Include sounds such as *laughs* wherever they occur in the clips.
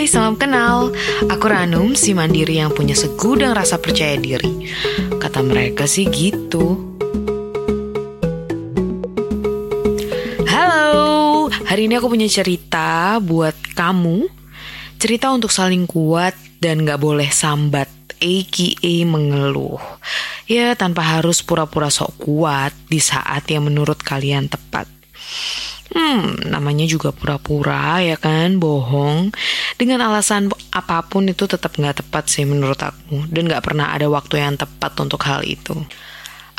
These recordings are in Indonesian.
Hai, salam kenal. Aku Ranum, si mandiri yang punya segudang rasa percaya diri. Kata mereka sih gitu. Halo, hari ini aku punya cerita buat kamu. Cerita untuk saling kuat dan gak boleh sambat, aka mengeluh. Ya, tanpa harus pura-pura sok kuat di saat yang menurut kalian tepat. Hmm, namanya juga pura-pura ya kan, bohong. Dengan alasan apa pun itu tetap nggak tepat sih menurut aku. Dan nggak pernah ada waktu yang tepat untuk hal itu.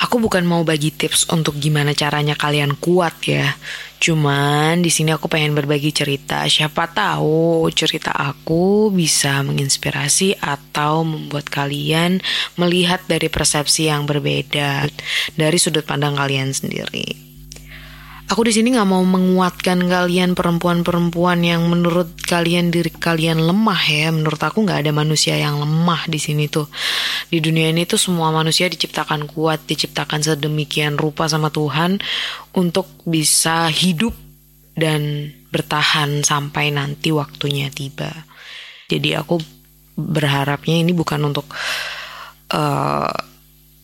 Aku bukan mau bagi tips untuk gimana caranya kalian kuat ya. Cuman di sini aku pengen berbagi cerita. Siapa tahu cerita aku bisa menginspirasi atau membuat kalian melihat dari persepsi yang berbeda dari sudut pandang kalian sendiri. Aku di sini nggak mau menguatkan kalian perempuan-perempuan yang menurut kalian diri kalian lemah ya. Menurut aku nggak ada manusia yang lemah di sini tuh. Di dunia ini tuh semua manusia diciptakan kuat, diciptakan sedemikian rupa sama Tuhan untuk bisa hidup dan bertahan sampai nanti waktunya tiba. Jadi aku berharapnya ini bukan untuk uh,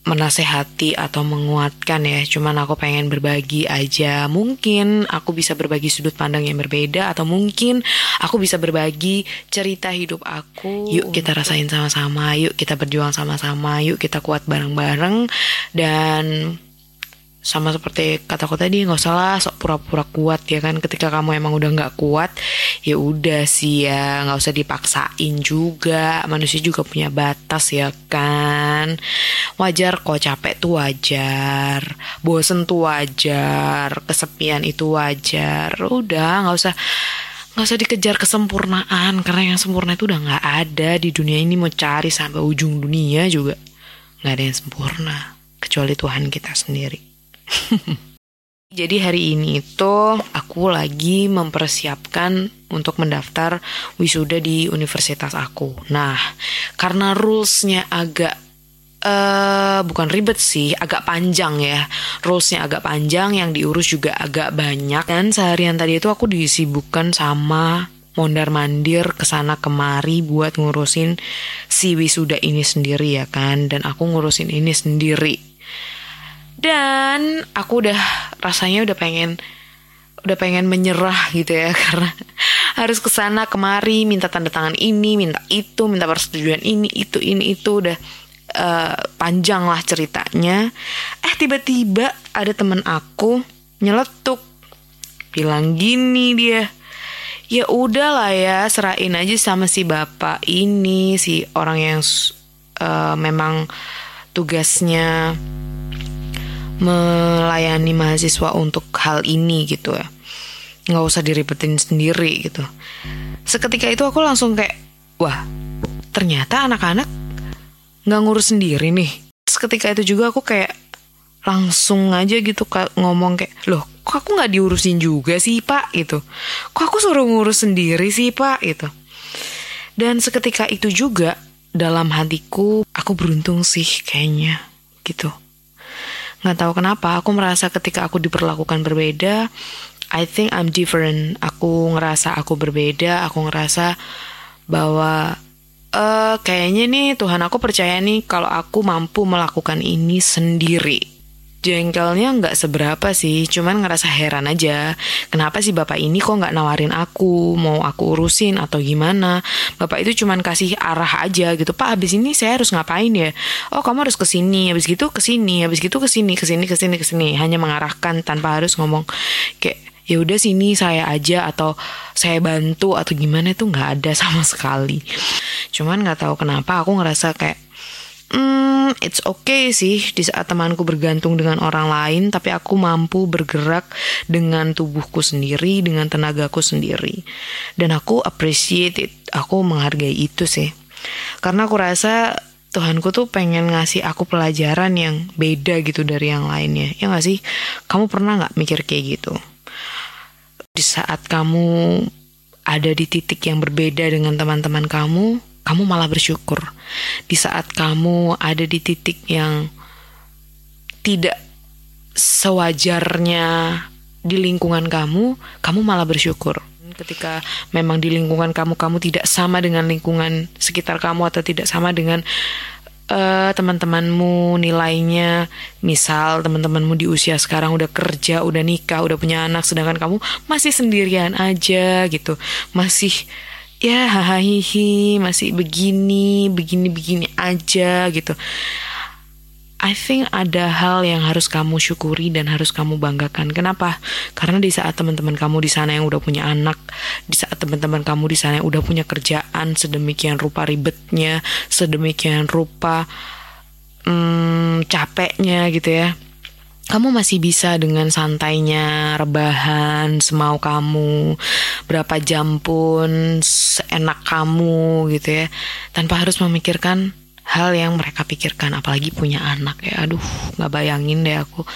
menasehati atau menguatkan ya. Cuman aku pengen berbagi aja. Mungkin aku bisa berbagi sudut pandang yang berbeda atau mungkin aku bisa berbagi cerita hidup aku yuk kita rasain sama-sama. Yuk kita berjuang sama-sama. Yuk kita kuat bareng-bareng. Dan sama seperti kataku tadi nggak usah lah sok pura-pura kuat ya kan? Ketika kamu emang udah nggak kuat ya udah sih ya nggak usah dipaksain juga. Manusia juga punya batas ya kan? Wajar kok capek tuh wajar. Bosen tuh wajar. Kesepian itu wajar. Udah nggak usah nggak usah dikejar kesempurnaan karena yang sempurna itu udah nggak ada di dunia ini. Mau cari sampai ujung dunia juga nggak ada yang sempurna kecuali Tuhan kita sendiri *laughs* Jadi hari ini itu aku lagi mempersiapkan untuk mendaftar wisuda di universitas aku. Nah, karena rulesnya agak uh, bukan ribet sih, agak panjang ya. Rulesnya agak panjang, yang diurus juga agak banyak. Dan seharian tadi itu aku disibukkan sama mondar mandir ke sana kemari buat ngurusin si wisuda ini sendiri ya kan. Dan aku ngurusin ini sendiri dan aku udah rasanya udah pengen udah pengen menyerah gitu ya *laughs* karena harus ke sana kemari minta tanda tangan ini minta itu minta persetujuan ini itu ini itu udah uh, panjang lah ceritanya. Eh tiba-tiba ada temen aku nyeletuk bilang gini dia ya udahlah ya serain aja sama si bapak ini si orang yang uh, memang tugasnya melayani mahasiswa untuk hal ini gitu ya. Nggak usah diribetin sendiri gitu. Seketika itu aku langsung kayak wah ternyata anak-anak nggak ngurus sendiri nih. Seketika itu juga aku kayak langsung aja gitu ngomong kayak loh kok aku nggak diurusin juga sih pak? Gitu. Kok aku suruh ngurus sendiri sih pak? Gitu. Dan seketika itu juga dalam hatiku aku beruntung sih kayaknya gitu nggak tahu kenapa aku merasa ketika aku diperlakukan berbeda I think I'm different. Aku ngerasa aku berbeda aku ngerasa bahwa uh, kayaknya nih Tuhan aku percaya nih kalau aku mampu melakukan ini sendiri jengkelnya nggak seberapa sih, cuman ngerasa heran aja. Kenapa sih bapak ini kok nggak nawarin aku, mau aku urusin atau gimana? Bapak itu cuman kasih arah aja gitu. Pak, habis ini saya harus ngapain ya? Oh, kamu harus ke sini, habis gitu ke sini, habis gitu ke sini, ke sini, ke sini, ke sini. Hanya mengarahkan tanpa harus ngomong kayak ya udah sini saya aja atau saya bantu atau gimana itu nggak ada sama sekali. Cuman nggak tahu kenapa aku ngerasa kayak Hmm, it's okay sih di saat temanku bergantung dengan orang lain, tapi aku mampu bergerak dengan tubuhku sendiri, dengan tenagaku sendiri. Dan aku appreciate it, aku menghargai itu sih. Karena aku rasa Tuhanku tuh pengen ngasih aku pelajaran yang beda gitu dari yang lainnya. Ya gak sih? Kamu pernah gak mikir kayak gitu? Di saat kamu ada di titik yang berbeda dengan teman-teman kamu, kamu malah bersyukur. Di saat kamu ada di titik yang tidak sewajarnya di lingkungan kamu, kamu malah bersyukur. ketika memang di lingkungan kamu kamu tidak sama dengan lingkungan sekitar kamu atau tidak sama dengan uh, teman-temanmu nilainya misal teman-temanmu di usia sekarang udah kerja udah nikah udah punya anak sedangkan kamu masih sendirian aja gitu masih ya hahaha masih begini begini begini aja gitu I think ada hal yang harus kamu syukuri dan harus kamu banggakan. Kenapa? Karena di saat teman-teman kamu di sana yang udah punya anak, di saat teman-teman kamu di sana yang udah punya kerjaan sedemikian rupa ribetnya, sedemikian rupa hmm, capeknya gitu ya. Kamu masih bisa dengan santainya rebahan semau kamu, berapa jam pun seenak kamu gitu ya, tanpa harus memikirkan hal yang mereka pikirkan apalagi punya anak ya. Aduh nggak bayangin deh aku.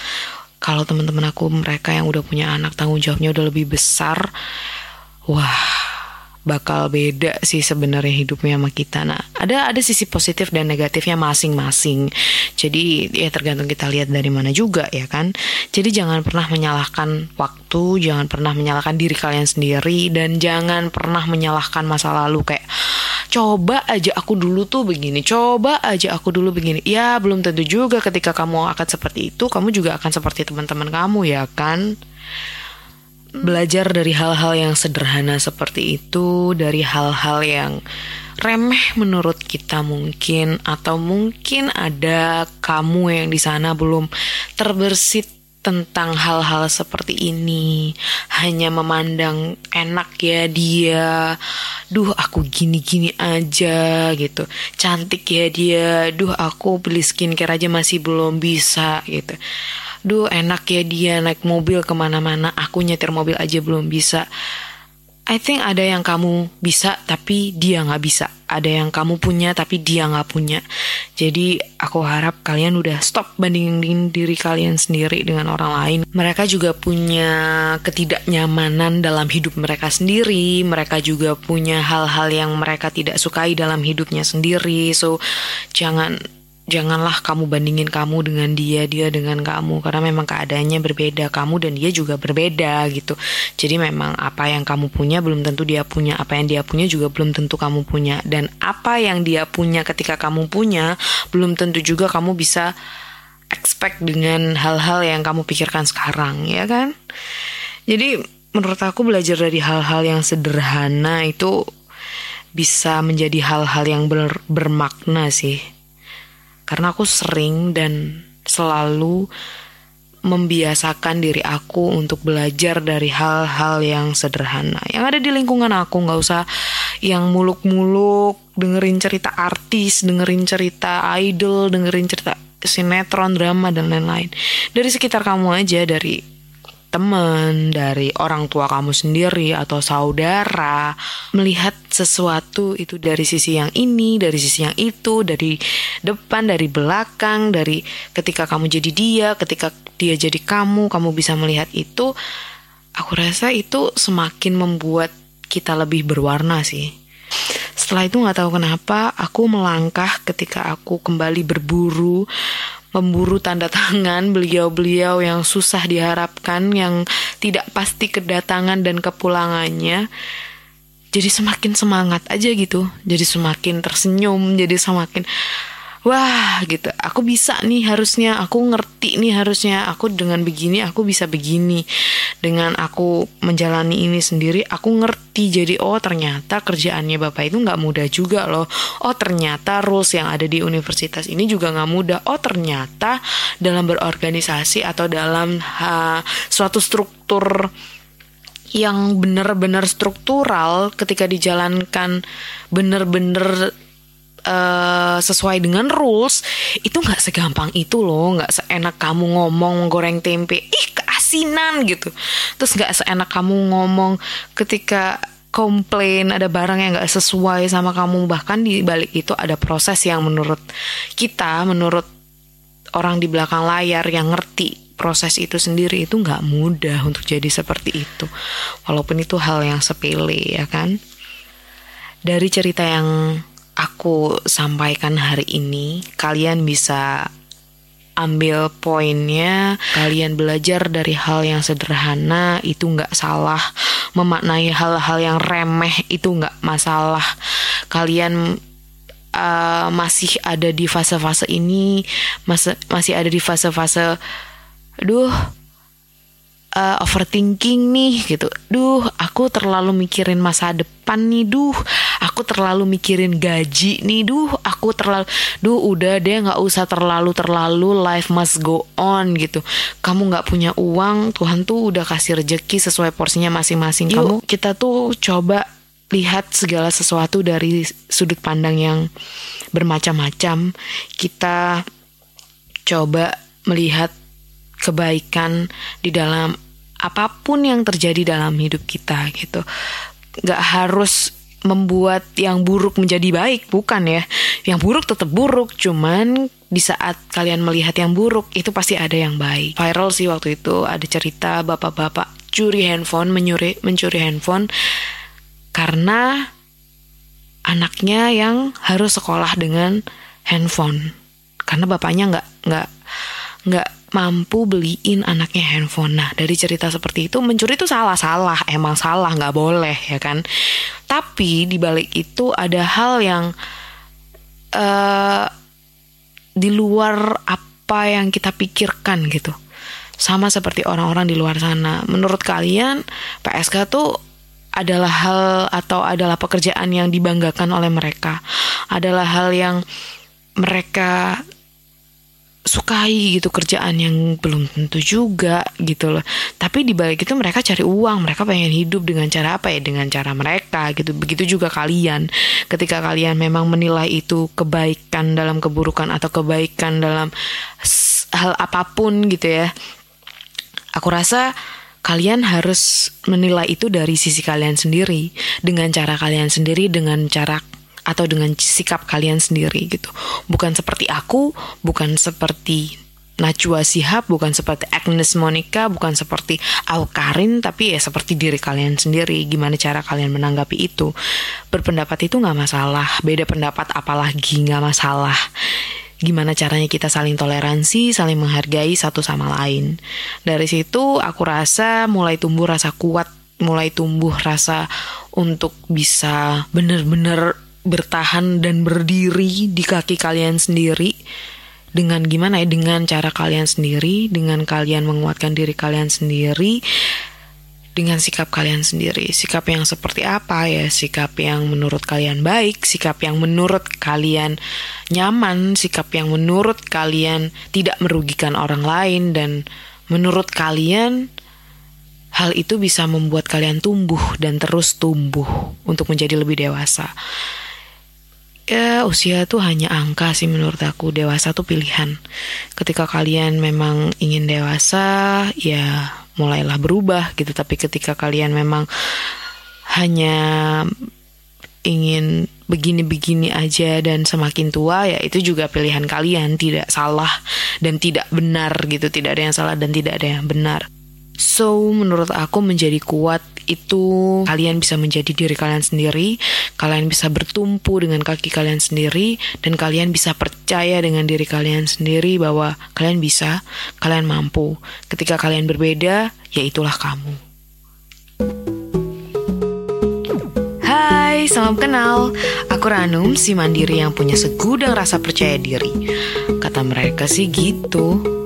Kalau teman-teman aku mereka yang udah punya anak tanggung jawabnya udah lebih besar wah bakal beda sih sebenarnya hidupnya sama kita. Nah, ada ada sisi positif dan negatifnya masing-masing. Jadi ya tergantung kita lihat dari mana juga ya kan. Jadi jangan pernah menyalahkan waktu, jangan pernah menyalahkan diri kalian sendiri dan jangan pernah menyalahkan masa lalu kayak coba aja aku dulu tuh begini, coba aja aku dulu begini. Ya, belum tentu juga ketika kamu akan seperti itu, kamu juga akan seperti teman-teman kamu ya kan? Belajar dari hal-hal yang sederhana seperti itu, dari hal-hal yang remeh menurut kita mungkin atau mungkin ada kamu yang di sana belum terbersit tentang hal-hal seperti ini. Hanya memandang enak ya dia. Duh aku gini-gini aja gitu. Cantik ya dia. Duh aku beli skincare aja masih belum bisa gitu duh enak ya dia naik mobil ke mana-mana aku nyetir mobil aja belum bisa I think ada yang kamu bisa tapi dia nggak bisa. Ada yang kamu punya tapi dia nggak punya. Jadi aku harap kalian udah stop bandingin diri kalian sendiri dengan orang lain. Mereka juga punya ketidaknyamanan dalam hidup mereka sendiri. Mereka juga punya hal-hal yang mereka tidak sukai dalam hidupnya sendiri. So jangan janganlah kamu bandingin kamu dengan dia, dia dengan kamu karena memang keadaannya berbeda. Kamu dan dia juga berbeda gitu. Jadi memang apa yang kamu punya belum tentu dia punya, apa yang dia punya juga belum tentu kamu punya dan apa yang dia punya ketika kamu punya belum tentu juga kamu bisa expect dengan hal-hal yang kamu pikirkan sekarang, ya kan? Jadi menurut aku belajar dari hal-hal yang sederhana itu bisa menjadi hal-hal yang ber bermakna sih karena aku sering dan selalu membiasakan diri aku untuk belajar dari hal-hal yang sederhana. Yang ada di lingkungan aku nggak usah yang muluk-muluk dengerin cerita artis dengerin cerita idol dengerin cerita sinetron drama dan lain-lain. Dari sekitar kamu aja dari teman, dari orang tua kamu sendiri atau saudara, melihat sesuatu itu dari sisi yang ini, dari sisi yang itu, dari depan, dari belakang, dari ketika kamu jadi dia, ketika dia jadi kamu, kamu bisa melihat itu. Aku rasa itu semakin membuat kita lebih berwarna sih. Setelah itu nggak tahu kenapa aku melangkah ketika aku kembali berburu memburu tanda tangan beliau-beliau yang susah diharapkan, yang tidak pasti kedatangan dan kepulangannya. Jadi semakin semangat aja gitu, jadi semakin tersenyum, jadi semakin wah gitu. Aku bisa nih harusnya. Aku ngerti nih harusnya. Aku dengan begini aku bisa begini. Dengan aku menjalani ini sendiri aku ngerti. Jadi oh ternyata kerjaannya bapak itu nggak mudah juga loh. Oh ternyata rules yang ada di universitas ini juga nggak mudah. Oh ternyata dalam berorganisasi atau dalam ha, suatu struktur yang benar-benar struktural ketika dijalankan benar-benar uh, sesuai dengan rules itu nggak segampang itu loh nggak seenak kamu ngomong goreng tempe. Ih keasinan gitu. Terus nggak seenak kamu ngomong ketika komplain ada barang yang nggak sesuai sama kamu. Bahkan di balik itu ada proses yang menurut kita menurut orang di belakang layar yang ngerti proses itu sendiri itu nggak mudah untuk jadi seperti itu. Walaupun itu hal yang sepele ya kan? Dari cerita yang aku sampaikan hari ini, kalian bisa ambil poinnya kalian belajar dari hal yang sederhana itu nggak salah memaknai hal-hal yang remeh itu nggak masalah kalian uh, masih ada di fase-fase ini masih masih ada di fase-fase duh uh, overthinking nih gitu. Duh, aku terlalu mikirin masa depan nih. Duh, aku terlalu mikirin gaji nih. Duh, aku terlalu duh udah deh nggak usah terlalu terlalu life must go on gitu. Kamu nggak punya uang, Tuhan tuh udah kasih rejeki sesuai porsinya masing-masing. Kamu kita tuh coba lihat segala sesuatu dari sudut pandang yang bermacam-macam. Kita coba melihat kebaikan di dalam apa pun yang terjadi dalam hidup kita gitu. Gak harus membuat yang buruk menjadi baik, bukan ya. Yang buruk tetap buruk, cuman di saat kalian melihat yang buruk itu pasti ada yang baik. Viral sih waktu itu ada cerita bapak-bapak curi handphone, menyuri, mencuri handphone karena anaknya yang harus sekolah dengan handphone karena bapaknya nggak nggak nggak mampu beliin anaknya handphone. Nah, dari cerita seperti itu mencuri itu salah-salah, emang salah, nggak boleh ya kan. Tapi di balik itu ada hal yang uh, di luar apa yang kita pikirkan gitu. Sama seperti orang-orang di luar sana. Menurut kalian PSK tuh adalah hal atau adalah pekerjaan yang dibanggakan oleh mereka, adalah hal yang mereka sukai gitu kerjaan yang belum tentu juga gitu loh. Tapi di balik itu mereka cari uang, mereka pengen hidup dengan cara apa ya? Dengan cara mereka gitu. Begitu juga kalian. Ketika kalian memang menilai itu kebaikan dalam keburukan atau kebaikan dalam hal apa pun gitu ya. Aku rasa kalian harus menilai itu dari sisi kalian sendiri, dengan cara kalian sendiri, dengan cara atau dengan sikap kalian sendiri gitu. Bukan seperti aku, bukan seperti Najwa Sihab, bukan seperti Agnes Monica, bukan seperti Karin, tapi ya seperti diri kalian sendiri. Gimana cara kalian menanggapi itu? Berpendapat itu nggak masalah, beda pendapat apalagi nggak masalah. Gimana caranya kita saling toleransi, saling menghargai satu sama lain. Dari situ aku rasa mulai tumbuh rasa kuat, mulai tumbuh rasa untuk bisa bener-bener bertahan dan berdiri di kaki kalian sendiri. Dengan gimana ya? Dengan cara kalian sendiri dengan kalian menguatkan diri kalian sendiri dengan sikap kalian sendiri. Sikap yang seperti apa ya? Sikap yang menurut kalian baik sikap yang menurut kalian nyaman sikap yang menurut kalian tidak merugikan orang lain dan menurut kalian hal itu bisa membuat kalian tumbuh dan terus tumbuh untuk menjadi lebih dewasa ya usia tuh hanya angka sih menurut aku. Dewasa tuh pilihan. Ketika kalian memang ingin dewasa ya mulailah berubah gitu. Tapi ketika kalian memang hanya ingin begini-begini aja dan semakin tua ya itu juga pilihan kalian. Tidak salah dan tidak benar gitu. Tidak ada yang salah dan tidak ada yang benar So, menurut aku menjadi kuat itu kalian bisa menjadi diri kalian sendiri, kalian bisa bertumpu dengan kaki kalian sendiri, dan kalian bisa percaya dengan diri kalian sendiri bahwa kalian bisa, kalian mampu. Ketika kalian berbeda, ya itulah kamu. Hai, salam kenal. Aku Ranum, si mandiri yang punya segudang rasa percaya diri. Kata mereka sih gitu.